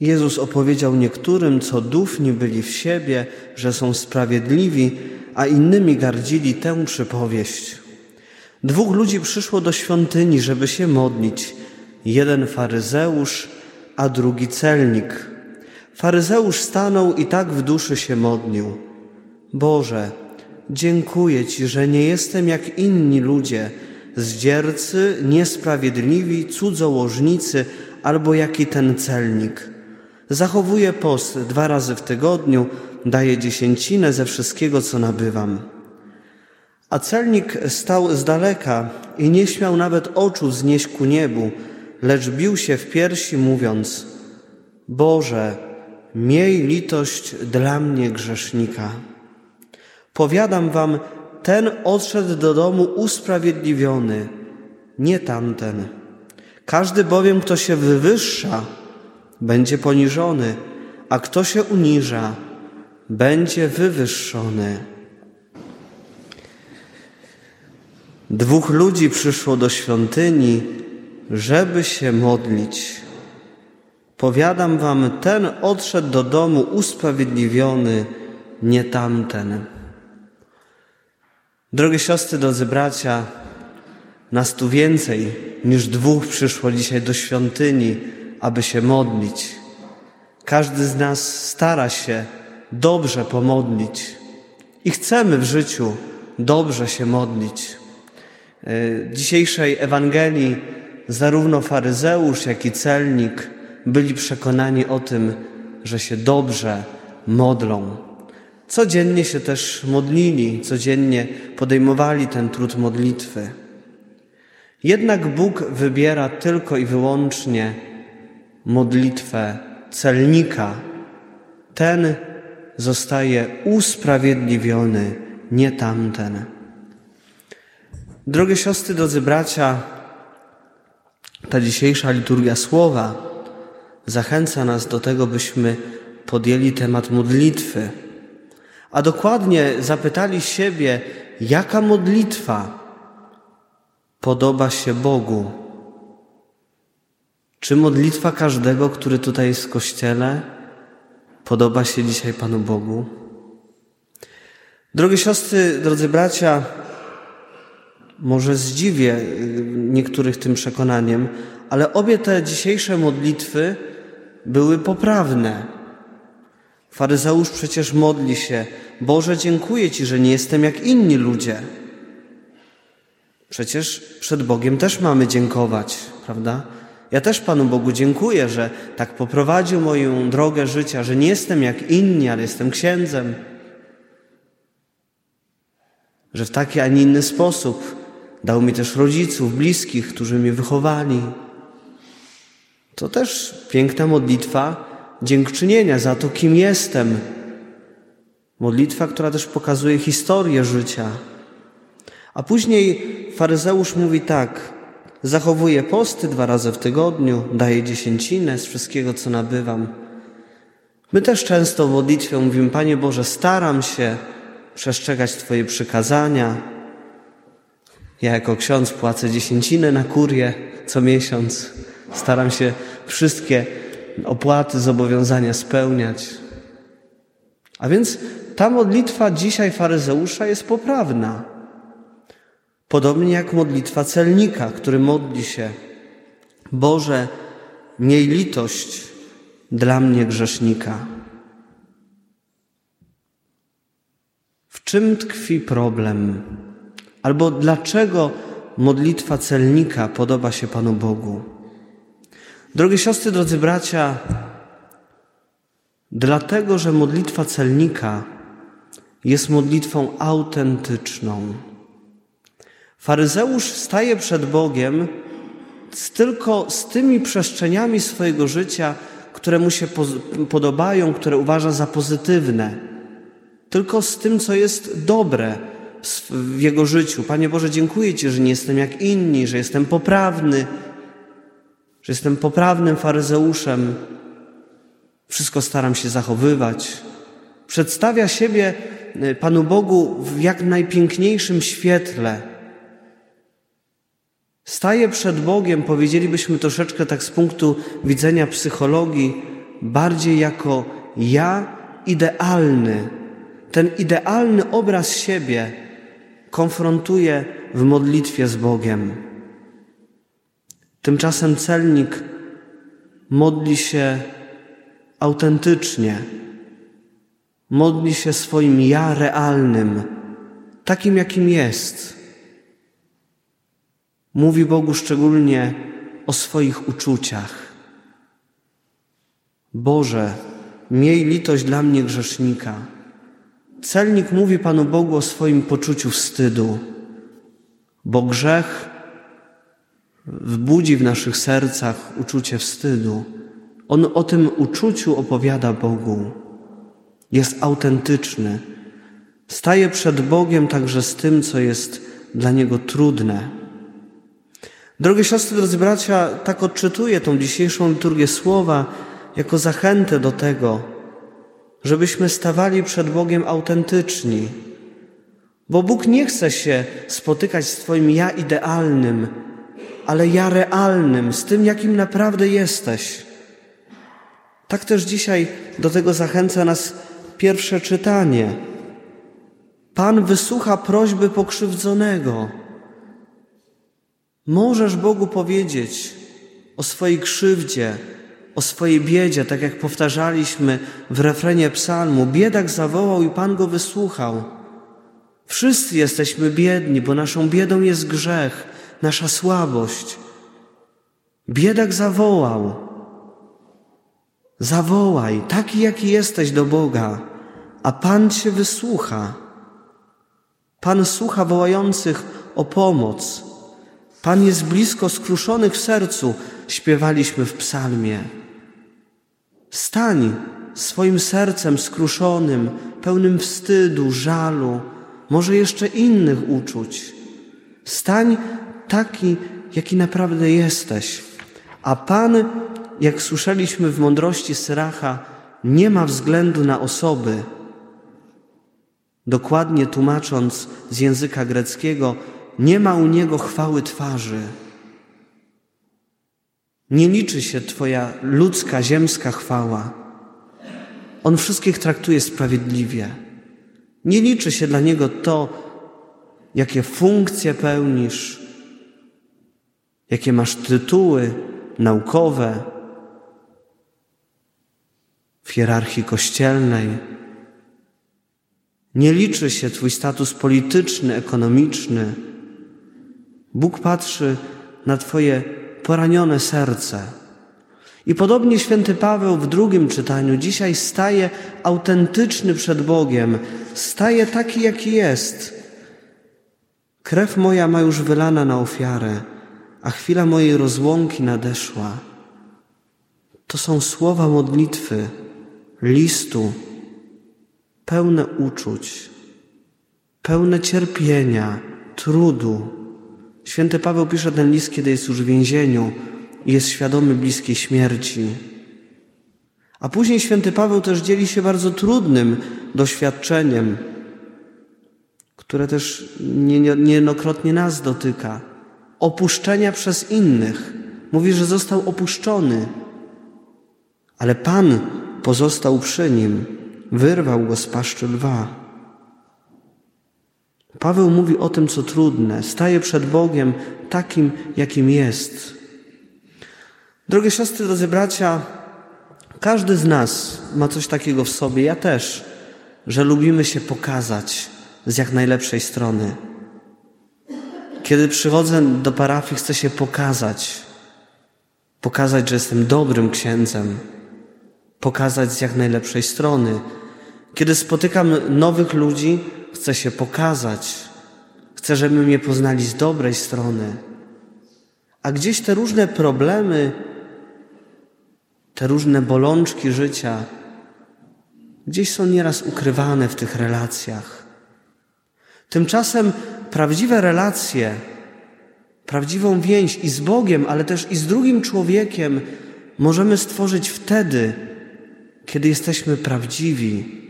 Jezus opowiedział niektórym, co dufni byli w siebie, że są sprawiedliwi, a innymi gardzili tę przypowieść. Dwóch ludzi przyszło do świątyni, żeby się modlić. Jeden faryzeusz, a drugi celnik. Faryzeusz stanął i tak w duszy się modlił. Boże, dziękuję Ci, że nie jestem jak inni ludzie, zdziercy, niesprawiedliwi, cudzołożnicy albo jaki ten celnik. Zachowuję post dwa razy w tygodniu, daję dziesięcinę ze wszystkiego, co nabywam. A celnik stał z daleka i nie śmiał nawet oczu znieść ku niebu, lecz bił się w piersi, mówiąc: Boże, miej litość dla mnie grzesznika. Powiadam wam, ten odszedł do domu usprawiedliwiony, nie tamten. Każdy bowiem, kto się wywyższa, będzie poniżony, a kto się uniża, będzie wywyższony. Dwóch ludzi przyszło do świątyni, żeby się modlić. Powiadam wam, ten odszedł do domu usprawiedliwiony, nie tamten. Drogie siostry, drodzy bracia, nas tu więcej niż dwóch przyszło dzisiaj do świątyni, aby się modlić. Każdy z nas stara się dobrze pomodlić i chcemy w życiu dobrze się modlić. E, dzisiejszej Ewangelii zarówno faryzeusz, jak i celnik byli przekonani o tym, że się dobrze modlą. Codziennie się też modlili, codziennie podejmowali ten trud modlitwy. Jednak Bóg wybiera tylko i wyłącznie modlitwę celnika. Ten zostaje usprawiedliwiony, nie tamten. Drogie siostry, drodzy bracia, ta dzisiejsza liturgia słowa zachęca nas do tego, byśmy podjęli temat modlitwy, a dokładnie zapytali siebie, jaka modlitwa podoba się Bogu. Czy modlitwa każdego, który tutaj jest w kościele, podoba się dzisiaj Panu Bogu? Drogie siostry, drodzy bracia, może zdziwię y, niektórych tym przekonaniem, ale obie te dzisiejsze modlitwy były poprawne. Faryzeusz przecież modli się: Boże, dziękuję Ci, że nie jestem jak inni ludzie. Przecież przed Bogiem też mamy dziękować, prawda? Ja też Panu Bogu dziękuję, że tak poprowadził moją drogę życia, że nie jestem jak inni, ale jestem księdzem. Że w taki, a nie inny sposób dał mi też rodziców, bliskich, którzy mnie wychowali. To też piękna modlitwa dziękczynienia za to, kim jestem. Modlitwa, która też pokazuje historię życia. A później faryzeusz mówi tak: zachowuję posty dwa razy w tygodniu, daję dziesięcinę z wszystkiego, co nabywam. My też często w modlitwie mówimy: Panie Boże, staram się przestrzegać Twoje przykazania. Ja jako ksiądz płacę dziesięcinę na kurię co miesiąc. Staram się wszystkie opłaty, zobowiązania spełniać. A więc ta modlitwa dzisiaj faryzeusza jest poprawna. Podobnie jak modlitwa celnika, który modli się: Boże, miej litość dla mnie grzesznika. W czym tkwi problem? Albo dlaczego modlitwa celnika podoba się Panu Bogu? Drogie siostry, drodzy bracia, dlatego, że modlitwa celnika jest modlitwą autentyczną. Faryzeusz staje przed Bogiem z tylko z tymi przestrzeniami swojego życia, które mu się podobają, które uważa za pozytywne. Tylko z tym, co jest dobre w jego życiu. Panie Boże, dziękuję Ci, że nie jestem jak inni, że jestem poprawny, że jestem poprawnym faryzeuszem. Wszystko staram się zachowywać. Przedstawia siebie e, Panu Bogu w jak najpiękniejszym świetle Staje przed Bogiem, powiedzielibyśmy troszeczkę tak z punktu widzenia psychologii, bardziej jako ja idealny. Ten idealny obraz siebie konfrontuje w modlitwie z Bogiem. Tymczasem celnik modli się autentycznie, modli się swoim ja realnym, takim jakim jest. Mówi Bogu szczególnie o swoich uczuciach. Boże, miej litość dla mnie grzesznika. Celnik mówi Panu Bogu o swoim poczuciu wstydu, bo grzech wbudzi w naszych sercach uczucie wstydu. On o tym uczuciu opowiada Bogu. Jest autentyczny. Staje przed Bogiem także z tym, co jest dla Niego trudne. Drogie siostry, drodzy bracia, tak odczytuję tą dzisiejszą liturgię słowa jako zachętę do tego, żebyśmy stawali przed Bogiem autentyczni. Bo Bóg nie chce się spotykać z Twoim ja idealnym, ale ja realnym, z tym, jakim naprawdę jesteś. Tak też dzisiaj do tego zachęca nas pierwsze czytanie. Pan wysłucha prośby pokrzywdzonego. Możesz Bogu powiedzieć o swojej krzywdzie, o swojej biedzie, tak jak powtarzaliśmy w refrenie psalmu. Biedak zawołał i Pan go wysłuchał. Wszyscy jesteśmy biedni, bo naszą biedą jest grzech, nasza słabość. Biedak zawołał. Zawołaj, taki jaki jesteś do Boga, a Pan Cię wysłucha. Pan słucha wołających o pomoc. Pan jest blisko skruszonych w sercu, śpiewaliśmy w psalmie. Stań swoim sercem skruszonym, pełnym wstydu, żalu, może jeszcze innych uczuć. Stań taki, jaki naprawdę jesteś. A Pan, jak słyszeliśmy w mądrości Syracha, nie ma względu na osoby. Dokładnie tłumacząc z języka greckiego, nie ma u Niego chwały twarzy. Nie liczy się Twoja ludzka, ziemska chwała. On wszystkich traktuje sprawiedliwie. Nie liczy się dla Niego to, jakie funkcje pełnisz, jakie masz tytuły naukowe w hierarchii kościelnej. Nie liczy się Twój status polityczny, ekonomiczny. Bóg patrzy na Twoje poranione serce. I podobnie święty Paweł w drugim czytaniu dzisiaj staje autentyczny przed Bogiem, staje taki, jaki jest. Krew moja ma już wylana na ofiarę, a chwila mojej rozłąki nadeszła. To są słowa modlitwy, listu, pełne uczuć, pełne cierpienia, trudu, Święty Paweł pisze ten list, kiedy jest już w więzieniu i jest świadomy bliskiej śmierci. A później święty Paweł też dzieli się bardzo trudnym doświadczeniem, które też niejednokrotnie nas dotyka. Opuszczenia przez innych. Mówi, że został opuszczony, ale Pan pozostał przy nim, wyrwał go z paszczy lwa. Paweł mówi o tym, co trudne, staje przed Bogiem takim, jakim jest. Drogie siostry, drodzy bracia, każdy z nas ma coś takiego w sobie, ja też, że lubimy się pokazać z jak najlepszej strony. Kiedy przychodzę do parafii, chcę się pokazać, pokazać, że jestem dobrym księdzem, pokazać z jak najlepszej strony. Kiedy spotykam nowych ludzi, chcę się pokazać, chcę, żeby mnie poznali z dobrej strony. A gdzieś te różne problemy, te różne bolączki życia, gdzieś są nieraz ukrywane w tych relacjach. Tymczasem prawdziwe relacje, prawdziwą więź i z Bogiem, ale też i z drugim człowiekiem możemy stworzyć wtedy, kiedy jesteśmy prawdziwi,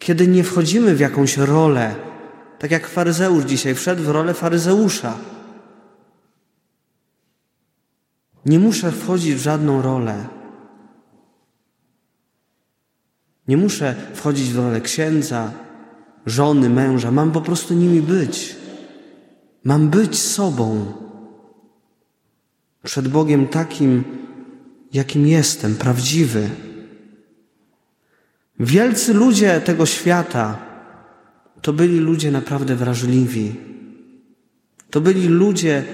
kiedy nie wchodzimy w jakąś rolę, tak jak faryzeusz dzisiaj wszedł w rolę faryzeusza. Nie muszę wchodzić w żadną rolę. Nie muszę wchodzić w rolę księdza, żony, męża. Mam po prostu nimi być. Mam być sobą. Przed Bogiem takim, jakim jestem, prawdziwy. Wielcy ludzie tego świata to byli ludzie naprawdę wrażliwi. To byli ludzie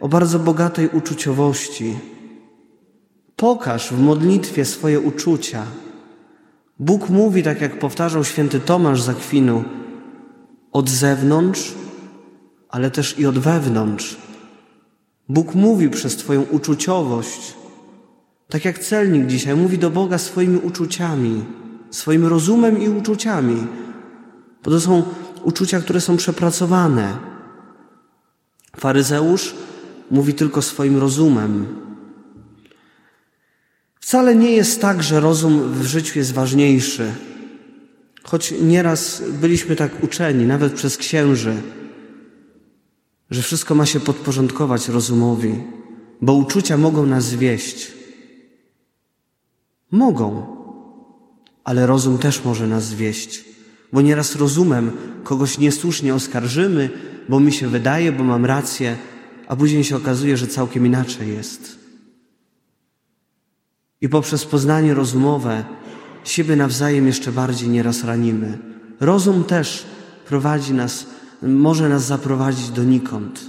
o bardzo bogatej uczuciowości. Pokaż w modlitwie swoje uczucia. Bóg mówi, tak jak powtarzał święty Tomasz z od zewnątrz, ale też i od wewnątrz. Bóg mówi przez Twoją uczuciowość, tak jak celnik dzisiaj mówi do Boga swoimi uczuciami, swoim rozumem i uczuciami, bo to są uczucia, które są przepracowane. Faryzeusz mówi tylko swoim rozumem. Wcale nie jest tak, że rozum w życiu jest ważniejszy. Choć nieraz byliśmy tak uczeni, nawet przez księży, że wszystko ma się podporządkować rozumowi, bo uczucia mogą nas zwieść. Mogą, ale rozum też może nas zwieść, bo nieraz rozumem kogoś niesłusznie oskarżymy, bo mi się wydaje, bo mam rację, a później się okazuje, że całkiem inaczej jest. I poprzez poznanie rozumowe siebie nawzajem jeszcze bardziej nieraz ranimy. Rozum też prowadzi nas, może nas zaprowadzić donikąd.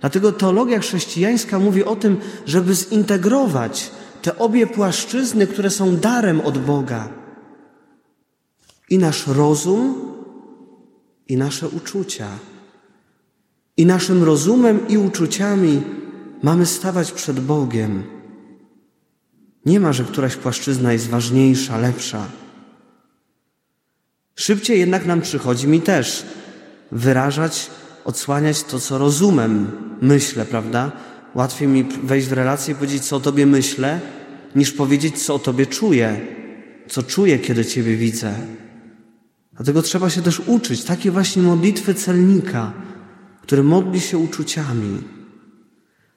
Dlatego teologia chrześcijańska mówi o tym, żeby zintegrować te obie płaszczyzny, które są darem od Boga. I nasz rozum, i nasze uczucia. I naszym rozumem i uczuciami mamy stawać przed Bogiem. Nie ma, że któraś płaszczyzna jest ważniejsza, lepsza. Szybciej jednak nam przychodzi mi też wyrażać, odsłaniać to, co rozumem myślę, prawda? Łatwiej mi wejść w relację i powiedzieć, co o Tobie myślę, niż powiedzieć, co o Tobie czuję, co czuję, kiedy Ciebie widzę. Dlatego trzeba się też uczyć takie właśnie modlitwy celnika, który modli się uczuciami.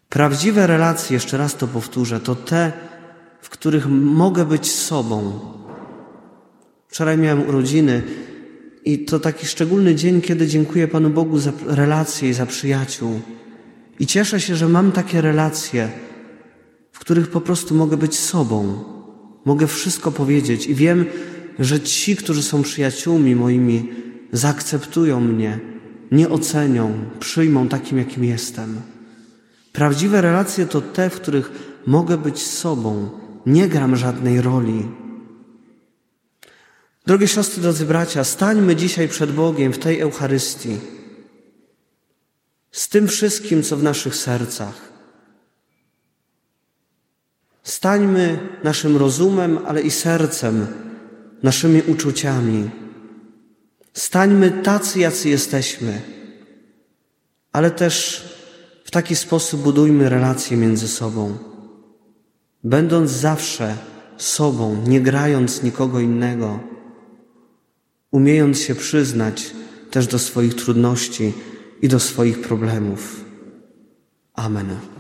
Prawdziwe relacje, jeszcze raz to powtórzę, to te, w których mogę być sobą. Wczoraj miałem urodziny i to taki szczególny dzień, kiedy dziękuję Panu Bogu za relacje i za przyjaciół. I cieszę się, że mam takie relacje, w których po prostu mogę być sobą. Mogę wszystko powiedzieć i wiem, że ci, którzy są przyjaciółmi moimi, zaakceptują mnie, nie ocenią, przyjmą takim, jakim jestem. Prawdziwe relacje to te, w których mogę być sobą, nie gram żadnej roli. Drogie siostry, drodzy bracia, stańmy dzisiaj przed Bogiem w tej Eucharystii z tym wszystkim, co w naszych sercach. Stańmy naszym rozumem, ale i sercem, naszymi uczuciami. Stańmy tacy, jacy jesteśmy, ale też w taki sposób budujmy relacje między sobą, będąc zawsze sobą, nie grając nikogo innego, umiejąc się przyznać też do swoich trudności i do swoich problemów. Amen.